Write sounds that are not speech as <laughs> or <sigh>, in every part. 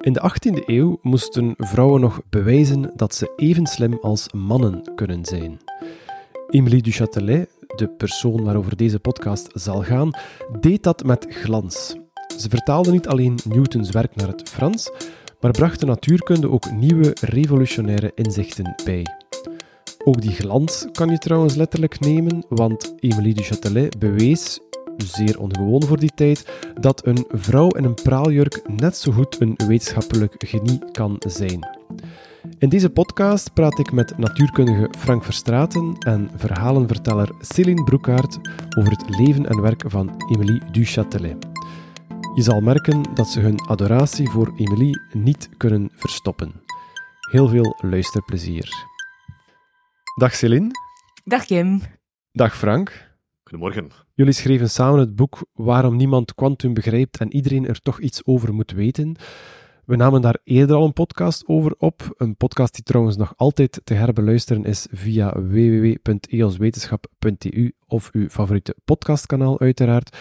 In de 18e eeuw moesten vrouwen nog bewijzen dat ze even slim als mannen kunnen zijn. Emilie du Châtelet, de persoon waarover deze podcast zal gaan, deed dat met glans. Ze vertaalde niet alleen Newtons werk naar het Frans, maar bracht de natuurkunde ook nieuwe revolutionaire inzichten bij. Ook die glans kan je trouwens letterlijk nemen, want Emilie du Châtelet bewees, zeer ongewoon voor die tijd, dat een vrouw in een praaljurk net zo goed een wetenschappelijk genie kan zijn. In deze podcast praat ik met natuurkundige Frank Verstraten en verhalenverteller Céline Broekaert over het leven en werk van Emilie du Châtelet. Je zal merken dat ze hun adoratie voor Emilie niet kunnen verstoppen. Heel veel luisterplezier. Dag Céline. Dag Kim. Dag Frank. Goedemorgen. Jullie schreven samen het boek Waarom niemand kwantum begrijpt en iedereen er toch iets over moet weten. We namen daar eerder al een podcast over op. Een podcast die trouwens nog altijd te herbeluisteren is via www.eoswetenschap.eu of uw favoriete podcastkanaal uiteraard.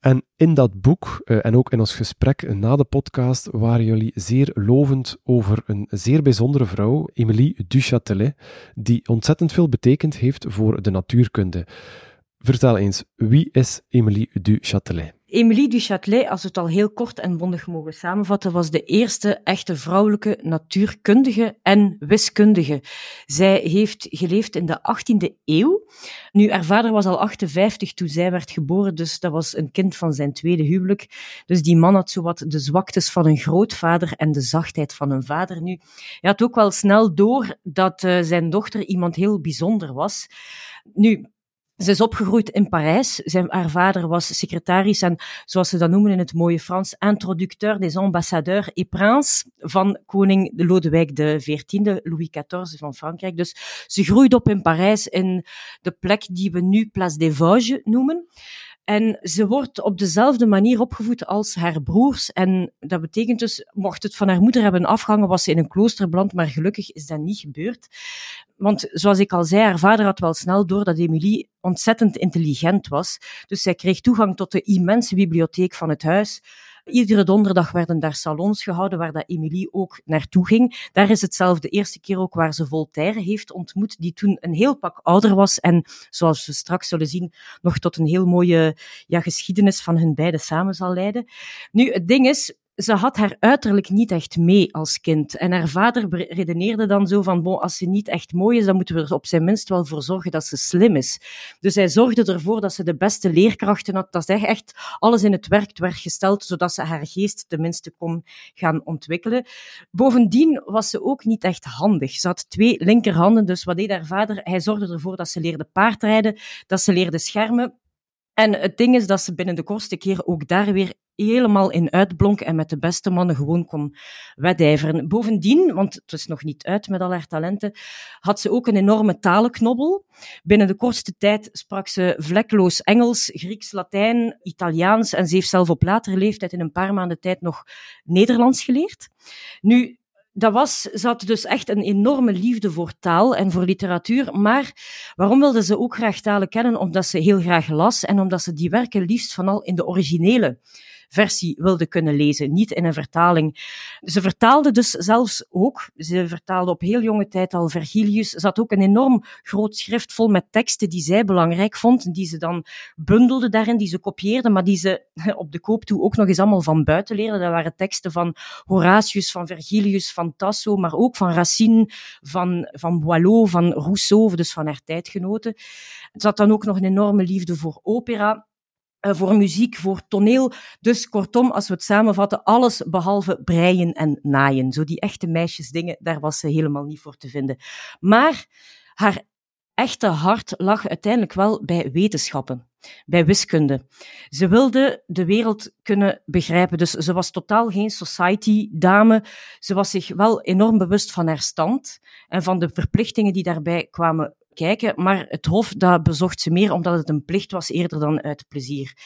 En in dat boek uh, en ook in ons gesprek na de podcast waren jullie zeer lovend over een zeer bijzondere vrouw, Emilie Duchatelet, die ontzettend veel betekend heeft voor de natuurkunde. Vertel eens, wie is Emilie Duchatelet? Emilie du Châtelet, als we het al heel kort en bondig mogen samenvatten, was de eerste echte vrouwelijke natuurkundige en wiskundige. Zij heeft geleefd in de 18e eeuw. Nu, haar vader was al 58 toen zij werd geboren, dus dat was een kind van zijn tweede huwelijk. Dus die man had zowat de zwaktes van een grootvader en de zachtheid van een vader. Nu, hij had ook wel snel door dat uh, zijn dochter iemand heel bijzonder was. Nu, ze is opgegroeid in Parijs. Zijn, haar vader was secretaris en, zoals ze dat noemen in het mooie Frans, introducteur des ambassadeurs et princes van koning Lodewijk XIV, Louis XIV van Frankrijk. Dus ze groeide op in Parijs in de plek die we nu Place des Vosges noemen. En ze wordt op dezelfde manier opgevoed als haar broers. En dat betekent dus, mocht het van haar moeder hebben afgehangen, was ze in een klooster beland, maar gelukkig is dat niet gebeurd. Want zoals ik al zei, haar vader had wel snel door dat Emilie ontzettend intelligent was. Dus zij kreeg toegang tot de immense bibliotheek van het huis. Iedere donderdag werden daar salons gehouden waar dat Emilie ook naartoe ging. Daar is hetzelfde de eerste keer ook waar ze Voltaire heeft ontmoet, die toen een heel pak ouder was en, zoals we straks zullen zien, nog tot een heel mooie ja, geschiedenis van hun beiden samen zal leiden. Nu, het ding is, ze had haar uiterlijk niet echt mee als kind. En haar vader redeneerde dan zo van, bon, als ze niet echt mooi is, dan moeten we er op zijn minst wel voor zorgen dat ze slim is. Dus hij zorgde ervoor dat ze de beste leerkrachten had, dat ze echt alles in het werk werd gesteld, zodat ze haar geest tenminste kon gaan ontwikkelen. Bovendien was ze ook niet echt handig. Ze had twee linkerhanden, dus wat deed haar vader? Hij zorgde ervoor dat ze leerde paardrijden, dat ze leerde schermen, en het ding is dat ze binnen de kortste keer ook daar weer helemaal in uitblonk en met de beste mannen gewoon kon wedijveren. Bovendien, want het is nog niet uit met al haar talenten, had ze ook een enorme talenknobbel. Binnen de kortste tijd sprak ze vlekloos Engels, Grieks, Latijn, Italiaans en ze heeft zelf op latere leeftijd in een paar maanden tijd nog Nederlands geleerd. Nu, dat was, ze dus echt een enorme liefde voor taal en voor literatuur. Maar waarom wilde ze ook graag talen kennen? Omdat ze heel graag las en omdat ze die werken liefst vanal in de originele versie wilde kunnen lezen, niet in een vertaling. Ze vertaalde dus zelfs ook, ze vertaalde op heel jonge tijd al Vergilius. Ze had ook een enorm groot schrift vol met teksten die zij belangrijk vond, die ze dan bundelde daarin, die ze kopieerde, maar die ze <laughs> op de koop toe ook nog eens allemaal van buiten leerde. Dat waren teksten van Horatius, van Vergilius, van Tasso, maar ook van Racine, van, van Boileau, van Rousseau, dus van haar tijdgenoten. Ze had dan ook nog een enorme liefde voor opera. Uh, voor muziek, voor toneel. Dus kortom, als we het samenvatten, alles behalve breien en naaien. Zo die echte meisjesdingen, daar was ze helemaal niet voor te vinden. Maar haar echte hart lag uiteindelijk wel bij wetenschappen, bij wiskunde. Ze wilde de wereld kunnen begrijpen, dus ze was totaal geen society-dame. Ze was zich wel enorm bewust van haar stand en van de verplichtingen die daarbij kwamen kijken, maar het Hof dat bezocht ze meer omdat het een plicht was eerder dan uit plezier.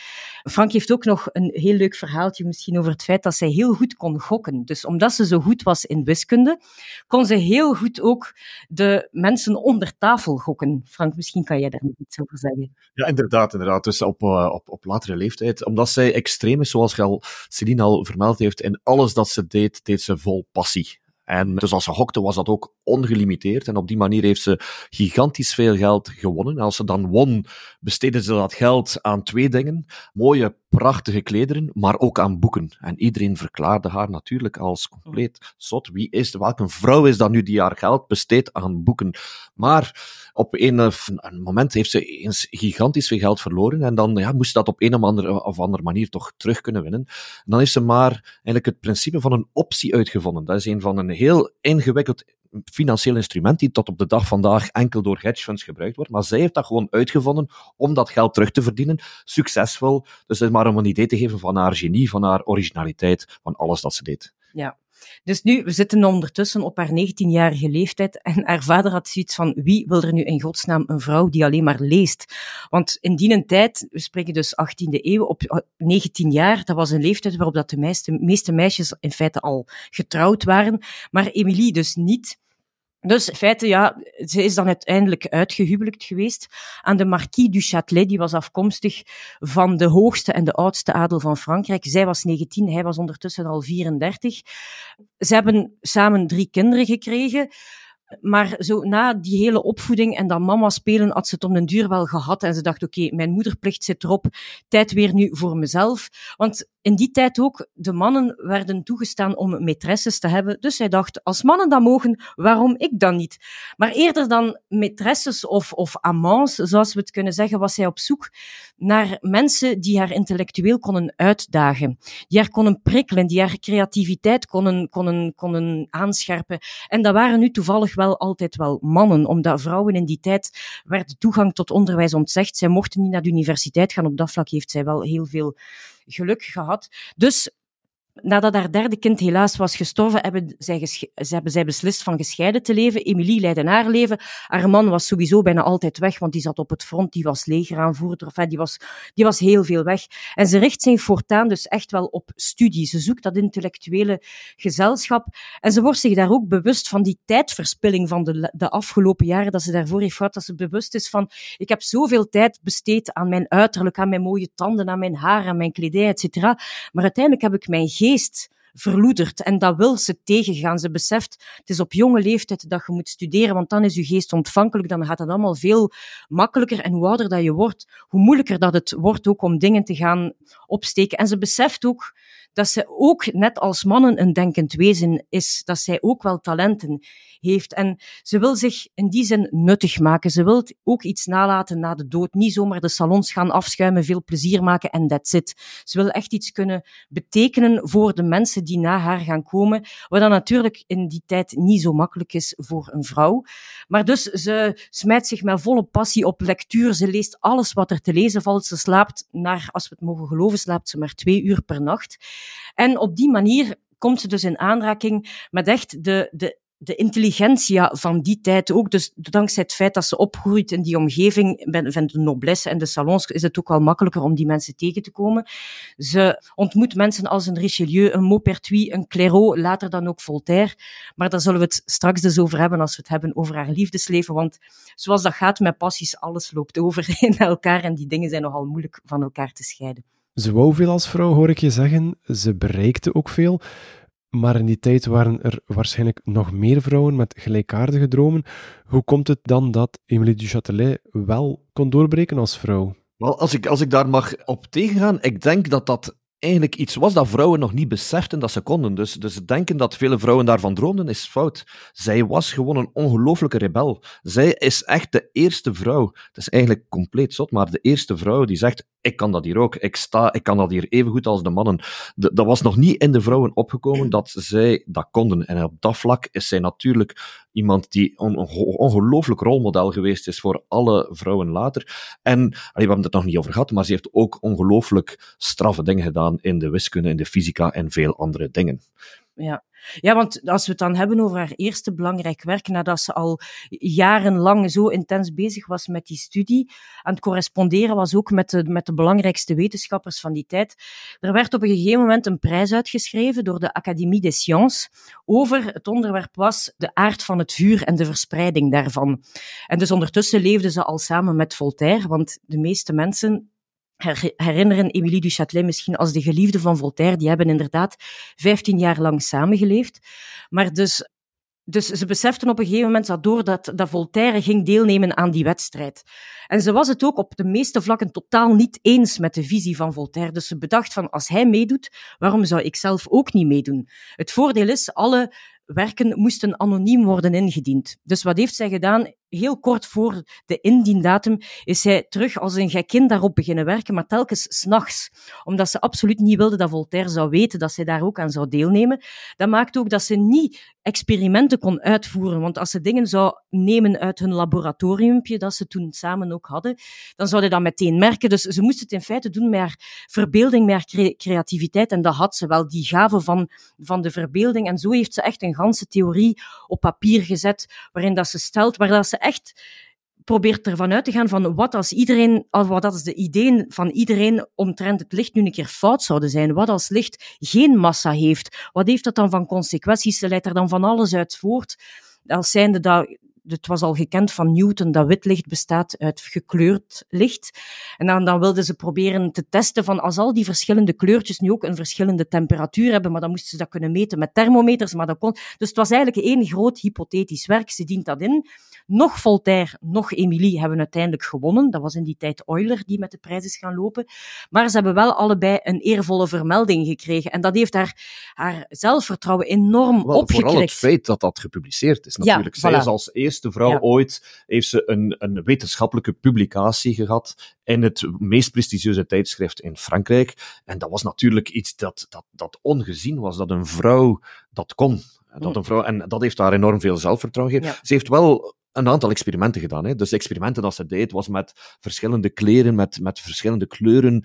Frank heeft ook nog een heel leuk verhaaltje misschien over het feit dat zij heel goed kon gokken. Dus omdat ze zo goed was in wiskunde, kon ze heel goed ook de mensen onder tafel gokken. Frank, misschien kan jij daar nog iets over zeggen. Ja, inderdaad, inderdaad. Dus op, uh, op, op latere leeftijd, omdat zij extreem is, zoals al, Celine al vermeld heeft, in alles dat ze deed, deed ze vol passie. En dus als ze hokte, was dat ook ongelimiteerd. En op die manier heeft ze gigantisch veel geld gewonnen. En als ze dan won, besteedde ze dat geld aan twee dingen. Mooie, prachtige klederen, maar ook aan boeken. En iedereen verklaarde haar natuurlijk als compleet zot. Wie is, welke vrouw is dat nu die haar geld besteedt aan boeken? Maar op een, moment heeft ze eens gigantisch veel geld verloren. En dan ja, moest ze dat op een of andere, of andere manier toch terug kunnen winnen. En dan heeft ze maar eigenlijk het principe van een optie uitgevonden. Dat is een van een heel ingewikkeld financieel instrument die tot op de dag vandaag enkel door hedge funds gebruikt wordt. Maar zij heeft dat gewoon uitgevonden om dat geld terug te verdienen. Succesvol. Dus het is maar om een idee te geven van haar genie, van haar originaliteit, van alles dat ze deed. Ja, dus nu, we zitten ondertussen op haar 19-jarige leeftijd en haar vader had zoiets van, wie wil er nu in godsnaam een vrouw die alleen maar leest? Want in die tijd, we spreken dus 18e eeuw, op 19 jaar, dat was een leeftijd waarop dat de meeste, meeste meisjes in feite al getrouwd waren, maar Emilie dus niet. Dus in feite, ja, ze is dan uiteindelijk uitgehuwelijkt geweest aan de Marquis du Châtelet. Die was afkomstig van de hoogste en de oudste adel van Frankrijk. Zij was 19, hij was ondertussen al 34. Ze hebben samen drie kinderen gekregen. Maar zo na die hele opvoeding en dat mama spelen, had ze het om den duur wel gehad. En ze dacht, oké, mijn moederplicht zit erop. Tijd weer nu voor mezelf. Want in die tijd ook, de mannen werden toegestaan om maîtresses te hebben. Dus zij dacht, als mannen dat mogen, waarom ik dan niet? Maar eerder dan maîtresses of, of amants, zoals we het kunnen zeggen, was zij op zoek naar mensen die haar intellectueel konden uitdagen. Die haar konden prikkelen, die haar creativiteit konden, konden, aanscherpen. En dat waren nu toevallig wel altijd wel mannen, omdat vrouwen in die tijd werd toegang tot onderwijs ontzegd. Zij mochten niet naar de universiteit gaan. Op dat vlak heeft zij wel heel veel geluk gehad. Dus nadat haar derde kind helaas was gestorven, hebben zij, hebben zij beslist van gescheiden te leven. Emilie leidde haar leven. Haar man was sowieso bijna altijd weg, want die zat op het front, die was legeraanvoerder, enfin, die, was, die was heel veel weg. En ze richt zich voortaan dus echt wel op studie. Ze zoekt dat intellectuele gezelschap. En ze wordt zich daar ook bewust van die tijdverspilling van de, de afgelopen jaren dat ze daarvoor heeft gehad. Dat ze bewust is van, ik heb zoveel tijd besteed aan mijn uiterlijk, aan mijn mooie tanden, aan mijn haar, aan mijn kledij, et cetera. Maar uiteindelijk heb ik mijn geest verloederd. En dat wil ze tegengaan. Ze beseft, het is op jonge leeftijd dat je moet studeren, want dan is je geest ontvankelijk, dan gaat het allemaal veel makkelijker. En hoe ouder dat je wordt, hoe moeilijker dat het wordt ook om dingen te gaan opsteken. En ze beseft ook dat ze ook, net als mannen, een denkend wezen is. Dat zij ook wel talenten heeft. En ze wil zich in die zin nuttig maken. Ze wil ook iets nalaten na de dood. Niet zomaar de salons gaan afschuimen, veel plezier maken en that's it. Ze wil echt iets kunnen betekenen voor de mensen die na haar gaan komen. Wat dan natuurlijk in die tijd niet zo makkelijk is voor een vrouw. Maar dus ze smijt zich met volle passie op lectuur. Ze leest alles wat er te lezen valt. Ze slaapt naar, als we het mogen geloven, slaapt ze maar twee uur per nacht. En op die manier komt ze dus in aanraking met echt de, de de intelligentia van die tijd ook. Dus dankzij het feit dat ze opgroeit in die omgeving van de noblesse en de salons, is het ook wel makkelijker om die mensen tegen te komen. Ze ontmoet mensen als een Richelieu, een Maupertuis, een Clairaut, later dan ook Voltaire. Maar daar zullen we het straks dus over hebben als we het hebben over haar liefdesleven. Want zoals dat gaat met passies, alles loopt over <laughs> in elkaar en die dingen zijn nogal moeilijk van elkaar te scheiden. Ze wou veel als vrouw, hoor ik je zeggen. Ze bereikte ook veel. Maar in die tijd waren er waarschijnlijk nog meer vrouwen met gelijkaardige dromen. Hoe komt het dan dat Emilie du Châtelet wel kon doorbreken als vrouw? Wel, als ik, als ik daar mag op tegengaan, ik denk dat dat eigenlijk iets was dat vrouwen nog niet beseften dat ze konden. Dus, dus denken dat vele vrouwen daarvan droomden is fout. Zij was gewoon een ongelooflijke rebel. Zij is echt de eerste vrouw. Het is eigenlijk compleet zot, maar de eerste vrouw die zegt: Ik kan dat hier ook. Ik, sta, ik kan dat hier even goed als de mannen. dat was nog niet in de vrouwen opgekomen dat zij dat konden. En op dat vlak is zij natuurlijk iemand die een ongelooflijk rolmodel geweest is voor alle vrouwen later. En, we hebben het nog niet over gehad, maar ze heeft ook ongelooflijk straffe dingen gedaan in de wiskunde, in de fysica en veel andere dingen. Ja. ja, want als we het dan hebben over haar eerste belangrijk werk, nadat ze al jarenlang zo intens bezig was met die studie, aan het corresponderen was ook met de, met de belangrijkste wetenschappers van die tijd. Er werd op een gegeven moment een prijs uitgeschreven door de Académie des Sciences over het onderwerp was de aard van het vuur en de verspreiding daarvan. En dus ondertussen leefden ze al samen met Voltaire, want de meeste mensen herinneren Émilie du Châtelet misschien als de geliefde van Voltaire. Die hebben inderdaad 15 jaar lang samengeleefd. Maar dus, dus ze beseften op een gegeven moment dat doordat dat Voltaire ging deelnemen aan die wedstrijd. En ze was het ook op de meeste vlakken totaal niet eens met de visie van Voltaire. Dus ze bedacht van, als hij meedoet, waarom zou ik zelf ook niet meedoen? Het voordeel is, alle werken moesten anoniem worden ingediend. Dus wat heeft zij gedaan? Heel kort voor de indiendatum is zij terug als een gekkin daarop beginnen werken, maar telkens s'nachts. Omdat ze absoluut niet wilde dat Voltaire zou weten dat zij daar ook aan zou deelnemen. Dat maakt ook dat ze niet experimenten kon uitvoeren. Want als ze dingen zou nemen uit hun laboratoriumpje, dat ze toen samen ook hadden, dan zou je dat meteen merken. Dus ze moest het in feite doen met haar verbeelding, met haar creativiteit. En dat had ze wel, die gave van, van de verbeelding. En zo heeft ze echt een ganse theorie op papier gezet, waarin dat ze stelt, waar dat ze echt probeert ervan uit te gaan van wat als iedereen, wat als de ideeën van iedereen omtrent het licht nu een keer fout zouden zijn. Wat als licht geen massa heeft? Wat heeft dat dan van consequenties? Ze leidt er dan van alles uit voort. Als zijnde dat het was al gekend van Newton dat wit licht bestaat uit gekleurd licht. En dan, dan wilden ze proberen te testen van als al die verschillende kleurtjes nu ook een verschillende temperatuur hebben, maar dan moesten ze dat kunnen meten met thermometers, maar dat kon... Dus het was eigenlijk één groot hypothetisch werk. Ze dient dat in. Nog Voltaire, nog Emilie hebben uiteindelijk gewonnen. Dat was in die tijd Euler die met de prijs is gaan lopen. Maar ze hebben wel allebei een eervolle vermelding gekregen. En dat heeft haar, haar zelfvertrouwen enorm wel, opgekrikt. Vooral het feit dat dat gepubliceerd is natuurlijk. Ja, Zij is als eerste vrouw Ja. ooit, heeft ze een, een wetenschappelijke publicatie gehad in het meest prestigieuze tijdschrift in Frankrijk. En dat was natuurlijk iets dat, dat, dat ongezien was, dat een vrouw dat kon. Dat Mm. een vrouw, en dat heeft haar enorm veel zelfvertrouwen gegeven. Ja. Ze heeft wel een aantal experimenten gedaan. Hè. Dus de experimenten dat ze deed, was met verschillende kleren, met, met verschillende kleuren.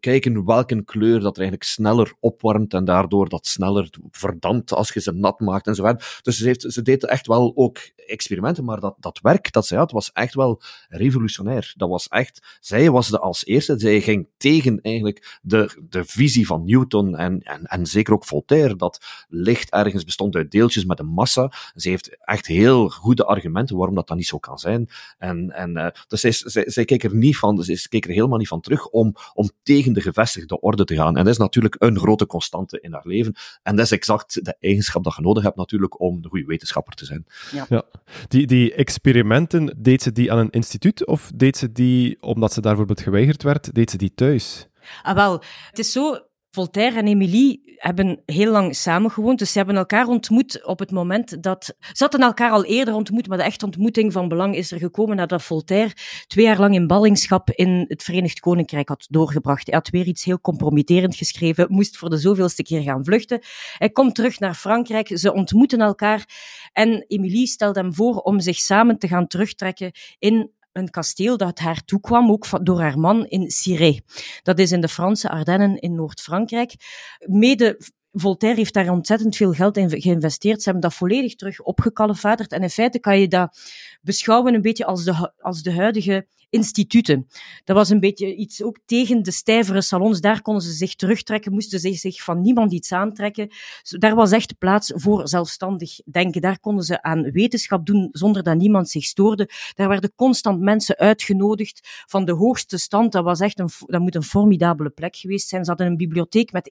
Kijken welke kleur dat eigenlijk sneller opwarmt en daardoor dat sneller verdampt als je ze nat maakt en zo. Dus ze, heeft, ze deed echt wel ook experimenten, maar dat, dat werk dat zij had, was echt wel revolutionair. Dat was echt, zij was de als eerste, zij ging tegen eigenlijk de, de visie van Newton en, en, en zeker ook Voltaire, dat licht ergens bestond uit deeltjes met een massa. Ze heeft echt heel goede argumenten waarom dat dan niet zo kan zijn. En, en, uh, dus zij, zij, zij keek er niet van, zij keek er helemaal niet van terug om, om tegen de gevestigde orde te gaan. En dat is natuurlijk een grote constante in haar leven. En dat is exact de eigenschap dat je nodig hebt natuurlijk om een goede wetenschapper te zijn. Ja. Ja. Die, die experimenten, deed ze die aan een instituut of deed ze die, omdat ze daar bijvoorbeeld geweigerd werd, deed ze die thuis? Ah, wel, het is zo. Voltaire en Emilie hebben heel lang samengewoond, dus ze hebben elkaar ontmoet op het moment dat... Ze hadden elkaar al eerder ontmoet, maar de echte ontmoeting van belang is er gekomen nadat Voltaire twee jaar lang in ballingschap in het Verenigd Koninkrijk had doorgebracht. Hij had weer iets heel compromitterend geschreven, moest voor de zoveelste keer gaan vluchten. Hij komt terug naar Frankrijk, ze ontmoeten elkaar en Emilie stelt hem voor om zich samen te gaan terugtrekken in een kasteel dat haar toekwam, ook door haar man in Cirey. Dat is in de Franse Ardennen in Noord-Frankrijk. Mede Voltaire heeft daar ontzettend veel geld in geïnvesteerd. Ze hebben dat volledig terug opgekalfaterd. En in feite kan je dat beschouwen een beetje als de, als de huidige instituten. Dat was een beetje iets ook tegen de stijvere salons. Daar konden ze zich terugtrekken, moesten ze zich van niemand iets aantrekken. Daar was echt plaats voor zelfstandig denken. Daar konden ze aan wetenschap doen zonder dat niemand zich stoorde. Daar werden constant mensen uitgenodigd van de hoogste stand. Dat was echt een, dat moet een formidabele plek geweest zijn. Ze hadden een bibliotheek met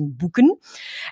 21.000 boeken.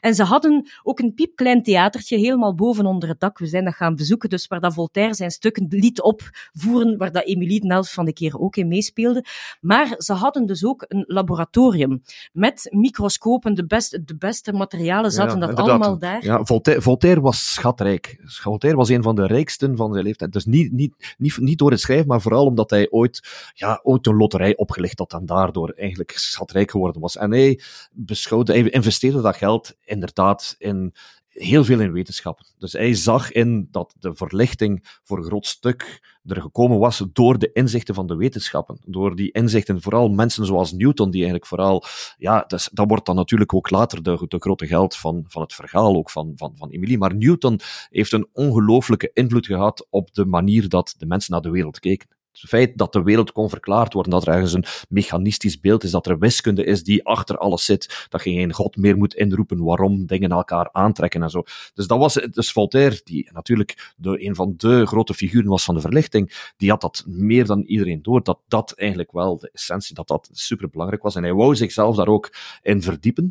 En ze hadden ook een piepklein theatertje helemaal boven onder het dak. We zijn dat gaan bezoeken, dus waar dat Voltaire zijn stukken liet opvoeren, waar dat De helft van de keer ook in meespeelde. Maar ze hadden dus ook een laboratorium met microscopen, de beste, de beste materialen zaten Ja, dat allemaal daar. Ja, Voltaire, Voltaire was schatrijk. Voltaire was een van de rijksten van zijn leeftijd. Dus niet, niet, niet, niet door het schrijven, maar vooral omdat hij ooit, ja, ooit een loterij opgelicht had en daardoor eigenlijk schatrijk geworden was. En hij beschouwde, hij investeerde dat geld inderdaad in, heel veel in wetenschap. Dus hij zag in dat de verlichting voor een groot stuk er gekomen was door de inzichten van de wetenschappen. Door die inzichten, vooral mensen zoals Newton, die eigenlijk vooral, ja, dat wordt dan natuurlijk ook later de, de grote geld van, van het verhaal, ook van, van, van Emilie. Maar Newton heeft een ongelooflijke invloed gehad op de manier dat de mensen naar de wereld keken. Het feit dat de wereld kon verklaard worden, dat er ergens een mechanistisch beeld is, dat er wiskunde is die achter alles zit, dat je geen god meer moet inroepen waarom dingen elkaar aantrekken en zo. Dus dat was, dus Voltaire, die natuurlijk een van de grote figuren was van de verlichting, die had dat meer dan iedereen door, dat dat eigenlijk wel de essentie, dat dat superbelangrijk was. En hij wou zichzelf daar ook in verdiepen.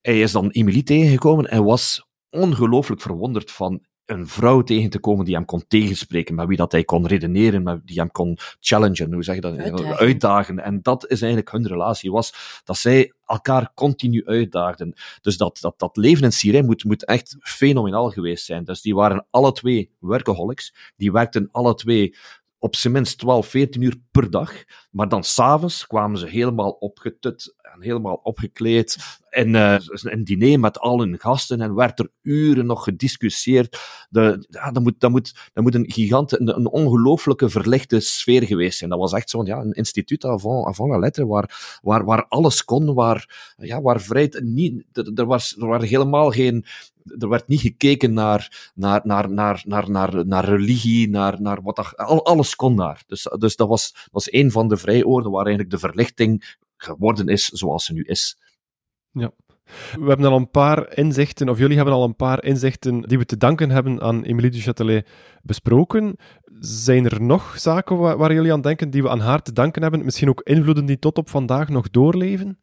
Hij is dan Emilie tegengekomen en was ongelooflijk verwonderd van een vrouw tegen te komen die hem kon tegenspreken, met wie dat hij kon redeneren, met die hem kon challengen, hoe zeg je dat? Uitdagen. uitdagen. En dat is eigenlijk hun relatie, was dat zij elkaar continu uitdaagden. Dus dat, dat, dat leven in Syrië moet, moet echt fenomenaal geweest zijn. Dus die waren alle twee workaholics, die werkten alle twee op zijn minst 12, 14 uur per dag. Maar dan s'avonds kwamen ze helemaal opgetut en helemaal opgekleed in uh, een diner met al hun gasten en werd er uren nog gediscussieerd. De, ja, dat, moet, dat, moet, dat moet een gigant, een, een ongelooflijke verlichte sfeer geweest zijn. Dat was echt zo'n ja, een instituut avant, avant la lettre, waar, waar, waar alles kon, waar, ja, waar vrijheid niet... Er, er, was, er waren helemaal geen er werd niet gekeken naar, naar, naar, naar, naar, naar, naar religie, naar, naar wat dat, alles kon daar. Dus, dus dat was, was een van de vrijoorden waar eigenlijk de verlichting geworden is zoals ze nu is. Ja. We hebben al een paar inzichten, of jullie hebben al een paar inzichten die we te danken hebben aan Emilie du Châtelet besproken. Zijn er nog zaken waar, waar, jullie aan denken die we aan haar te danken hebben? Misschien ook invloeden die tot op vandaag nog doorleven?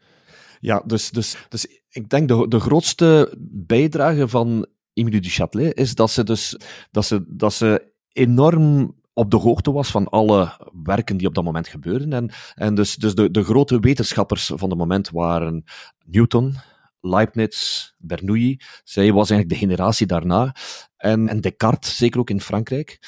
Ja, dus, dus, dus ik denk de, de grootste bijdrage van Emilie du Châtelet is dat ze dus dat ze, dat ze enorm op de hoogte was van alle werken die op dat moment gebeurden. En, en dus, dus de, de grote wetenschappers van het moment waren Newton, Leibniz, Bernoulli. Zij was eigenlijk de generatie daarna. En, en Descartes, zeker ook in Frankrijk.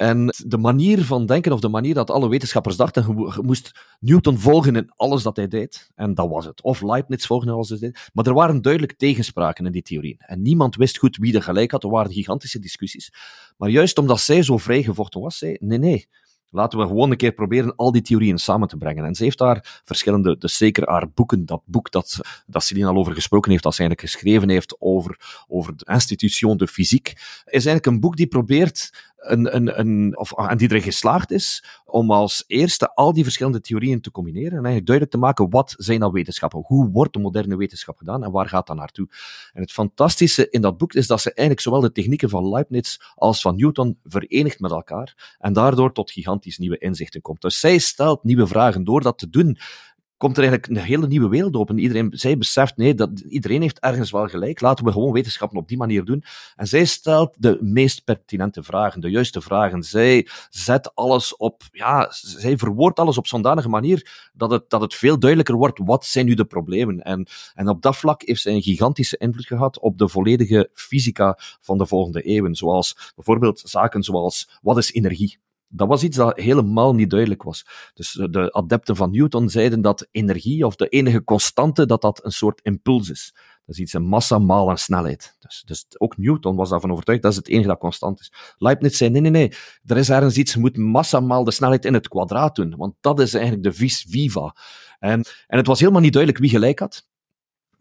En de manier van denken, of de manier dat alle wetenschappers dachten, je moest Newton volgen in alles dat hij deed. En dat was het. Of Leibniz volgen in alles dat hij deed. Maar er waren duidelijk tegenspraken in die theorieën. En niemand wist goed wie er gelijk had. Er waren gigantische discussies. Maar juist omdat zij zo vrijgevochten was, zei nee, nee. Laten we gewoon een keer proberen al die theorieën samen te brengen. En ze heeft daar verschillende, dus zeker haar boeken, dat boek dat, dat Celine al over gesproken heeft, dat ze eigenlijk geschreven heeft over, over de institution de fysiek, is eigenlijk een boek die probeert een, of, en die erin geslaagd is om als eerste al die verschillende theorieën te combineren en eigenlijk duidelijk te maken wat zijn nou wetenschappen, hoe wordt de moderne wetenschap gedaan en waar gaat dat naartoe. En het fantastische in dat boek is dat ze eigenlijk zowel de technieken van Leibniz als van Newton verenigt met elkaar en daardoor tot gigantisch nieuwe inzichten komt. Dus zij stelt nieuwe vragen. Door dat te doen, komt er eigenlijk een hele nieuwe wereld open. Iedereen, zij beseft, nee, dat, iedereen heeft ergens wel gelijk. Laten we gewoon wetenschappen op die manier doen. En zij stelt de meest pertinente vragen, de juiste vragen. Zij zet alles op, ja, zij verwoordt alles op zo'n manier dat het, dat het veel duidelijker wordt, wat zijn nu de problemen? En, en op dat vlak heeft zij een gigantische invloed gehad op de volledige fysica van de volgende eeuwen. Zoals bijvoorbeeld zaken zoals, wat is energie? Dat was iets dat helemaal niet duidelijk was. Dus de adepten van Newton zeiden dat energie, of de enige constante, dat dat een soort impuls is. Dat is iets een massa maal een snelheid. Dus, dus ook Newton was daarvan overtuigd, dat is het enige dat constant is. Leibniz zei, nee, nee, nee, er is ergens iets, je moet massa maal de snelheid in het kwadraat doen, want dat is eigenlijk de vis viva. En, en het was helemaal niet duidelijk wie gelijk had.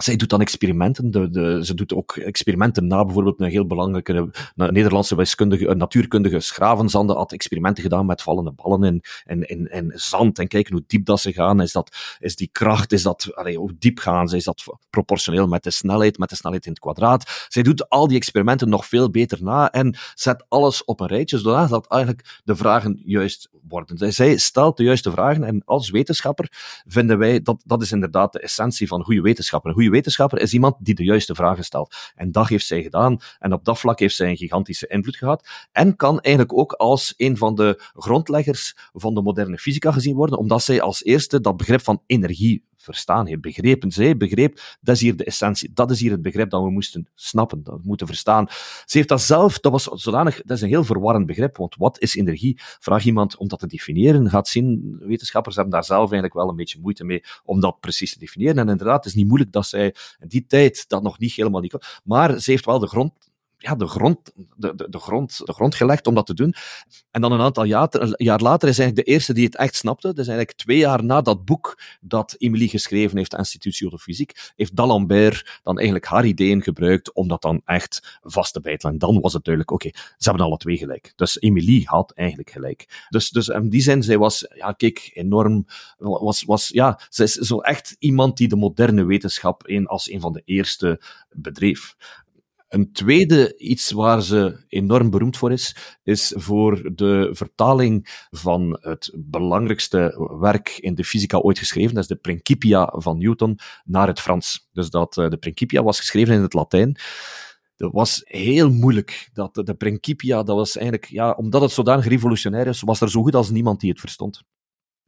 Zij doet dan experimenten. De, de, ze doet ook experimenten na bijvoorbeeld een heel belangrijke Nederlandse wiskundige, natuurkundige Schravenzande had experimenten gedaan met vallende ballen in, zand en kijken hoe diep dat ze gaan. Is, dat, is die kracht, is dat, hoe diep gaan ze? Is dat proportioneel met de snelheid, met de snelheid in het kwadraat? Zij doet al die experimenten nog veel beter na en zet alles op een rijtje, zodat dat eigenlijk de vragen juist worden. Zij stelt de juiste vragen en als wetenschapper vinden wij dat dat is inderdaad de essentie van goede wetenschapper. Een wetenschapper is iemand die de juiste vragen stelt. En dat heeft zij gedaan. En op dat vlak heeft zij een gigantische invloed gehad. En kan eigenlijk ook als een van de grondleggers van de moderne fysica gezien worden, omdat zij als eerste dat begrip van energie verstaan heeft, begrepen. Zij begreep, dat is hier de essentie, dat is hier het begrip dat we moesten snappen, dat we moeten verstaan. Ze heeft dat zelf, dat was zodanig, dat is een heel verwarrend begrip, want wat is energie? Vraag iemand om dat te definiëren, gaat zien, wetenschappers hebben daar zelf eigenlijk wel een beetje moeite mee om dat precies te definiëren. En inderdaad, het is niet moeilijk dat zij zij in die tijd dat nog niet helemaal niet kon. Maar ze heeft wel de grond ja, de, grond, de, de, de, grond, de grond gelegd om dat te doen. En dan een aantal jaar, jaar later is eigenlijk de eerste die het echt snapte. Dus eigenlijk twee jaar na dat boek dat Emilie geschreven heeft, Institut de Fysiek, heeft D'Alembert dan eigenlijk haar ideeën gebruikt om dat dan echt vast te bijtelen. En dan was het duidelijk, oké, ze hebben alle twee gelijk. Dus Emilie had eigenlijk gelijk. Dus, dus in die zin, zij was, ja, kijk, enorm, was, was, ja, ze is zo echt iemand die de moderne wetenschap in, als een van de eerste bedreef. Een tweede iets waar ze enorm beroemd voor is, is voor de vertaling van het belangrijkste werk in de fysica ooit geschreven, dat is de Principia van Newton, naar het Frans. Dus dat eh, de Principia was geschreven in het Latijn. Dat was heel moeilijk. Dat, de Principia, dat was eigenlijk, ja, omdat het zodanig revolutionair is, was er zo goed als niemand die het verstond.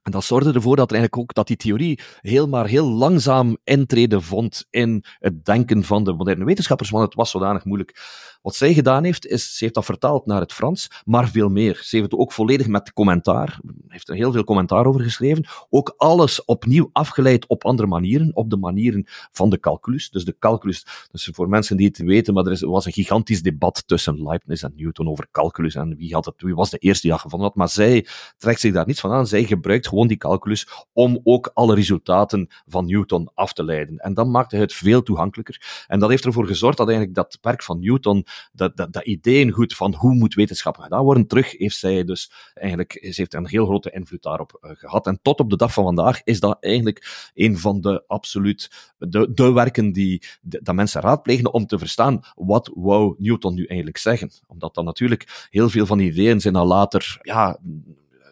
En dat zorgde ervoor dat er eigenlijk ook dat die theorie heel maar heel langzaam intreden vond in het denken van de moderne wetenschappers, want het was zodanig moeilijk. Wat zij gedaan heeft, is, ze heeft dat vertaald naar het Frans, maar veel meer. Ze heeft het ook volledig met commentaar, heeft er heel veel commentaar over geschreven, ook alles opnieuw afgeleid op andere manieren, op de manieren van de calculus. Dus de calculus, dus voor mensen die het weten, maar er was een gigantisch debat tussen Leibniz en Newton over calculus en wie, had het, wie was de eerste die dat gevonden had, maar zij trekt zich daar niets van aan. Zij gebruikt gewoon die calculus om ook alle resultaten van Newton af te leiden. En dan maakte het veel toegankelijker. En dat heeft ervoor gezorgd dat eigenlijk dat werk van Newton, dat, dat, dat ideeëngoed van hoe moet wetenschap gedaan worden, terug heeft zij dus eigenlijk, ze heeft een heel grote invloed daarop uh, gehad. En tot op de dag van vandaag is dat eigenlijk een van de absoluut, de, werken die dat mensen raadplegen om te verstaan wat wou Newton nu eigenlijk zeggen. Omdat dan natuurlijk heel veel van die ideeën zijn dan later, ja,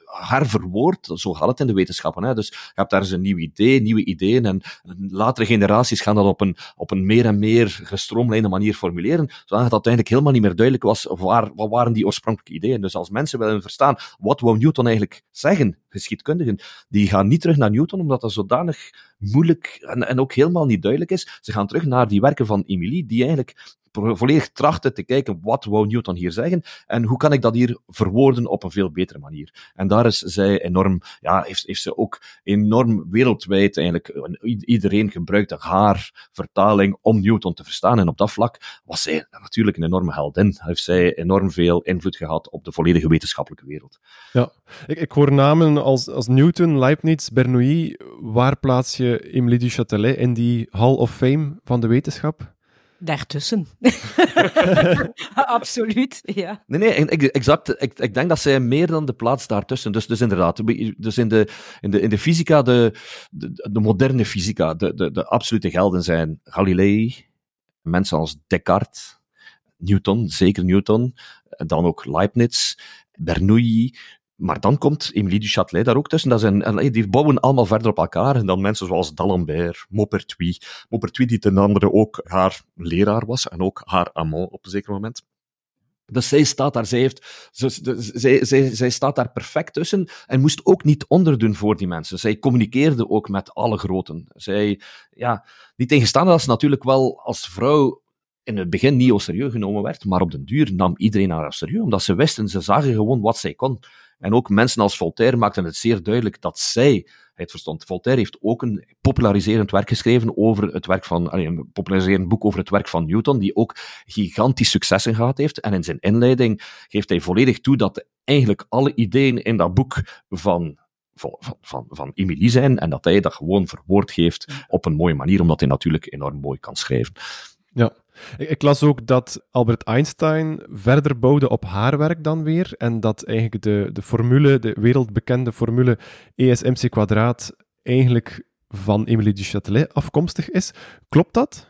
herverwoord. Zo gaat het in de wetenschappen. Hè. Dus je hebt daar eens een nieuw idee, nieuwe ideeën, en latere generaties gaan dat op een, op een meer en meer gestroomlijnde manier formuleren, zodat het uiteindelijk helemaal niet meer duidelijk was waar, wat waren die oorspronkelijke ideeën. Dus als mensen willen verstaan, wat wou Newton eigenlijk zeggen, geschiedkundigen, die gaan niet terug naar Newton, omdat dat zodanig moeilijk en, en ook helemaal niet duidelijk is. Ze gaan terug naar die werken van Emilie, die eigenlijk volledig trachten te kijken wat wou Newton hier zeggen en hoe kan ik dat hier verwoorden op een veel betere manier. En daar is zij enorm, ja, heeft, heeft ze ook enorm wereldwijd eigenlijk, iedereen gebruikte haar vertaling om Newton te verstaan en op dat vlak was zij natuurlijk een enorme heldin. Heeft zij enorm veel invloed gehad op de volledige wetenschappelijke wereld. Ja, ik, ik hoor namen als, als Newton, Leibniz, Bernoulli. Waar plaats je Emilie du Châtelet in die Hall of Fame van de wetenschap? Daartussen. <laughs> Absoluut, ja. Nee, nee, exact. Ik, ik denk dat zij meer dan de plaats daartussen. Dus, dus inderdaad, dus in de, in de, in de fysica, de, de, de moderne fysica, de, de, de absolute gelden zijn Galilei, mensen als Descartes, Newton, zeker Newton, dan ook Leibniz, Bernoulli, maar dan komt Emilie du Châtelet daar ook tussen. Dat zijn, die bouwen allemaal verder op elkaar. En dan mensen zoals D'Alembert, Maupertuis. Maupertuis die ten andere ook haar leraar was en ook haar amant op een zeker moment. Dus zij staat daar, zij, heeft, zij, zij, zij staat daar perfect tussen en moest ook niet onderdoen voor die mensen. Zij communiceerde ook met alle groten. Zij, ja, niet tegenstaande dat ze natuurlijk wel als vrouw in het begin niet serieus genomen werd, maar op den duur nam iedereen haar serieus, omdat ze wisten, ze zagen gewoon wat zij kon. En ook mensen als Voltaire maakten het zeer duidelijk dat zij het verstond. Voltaire heeft ook een populariserend werk geschreven over het werk van, een populariserend boek over het werk van Newton, die ook gigantisch successen gehad heeft. En in zijn inleiding geeft hij volledig toe dat eigenlijk alle ideeën in dat boek van van, van, van Emilie zijn en dat hij dat gewoon verwoord geeft op een mooie manier, omdat hij natuurlijk enorm mooi kan schrijven. Ja, ik, las ook dat Albert Einstein verder bouwde op haar werk dan weer. En dat eigenlijk de, de formule, de wereldbekende formule ESMC kwadraat, eigenlijk van Emilie du Châtelet afkomstig is. Klopt dat?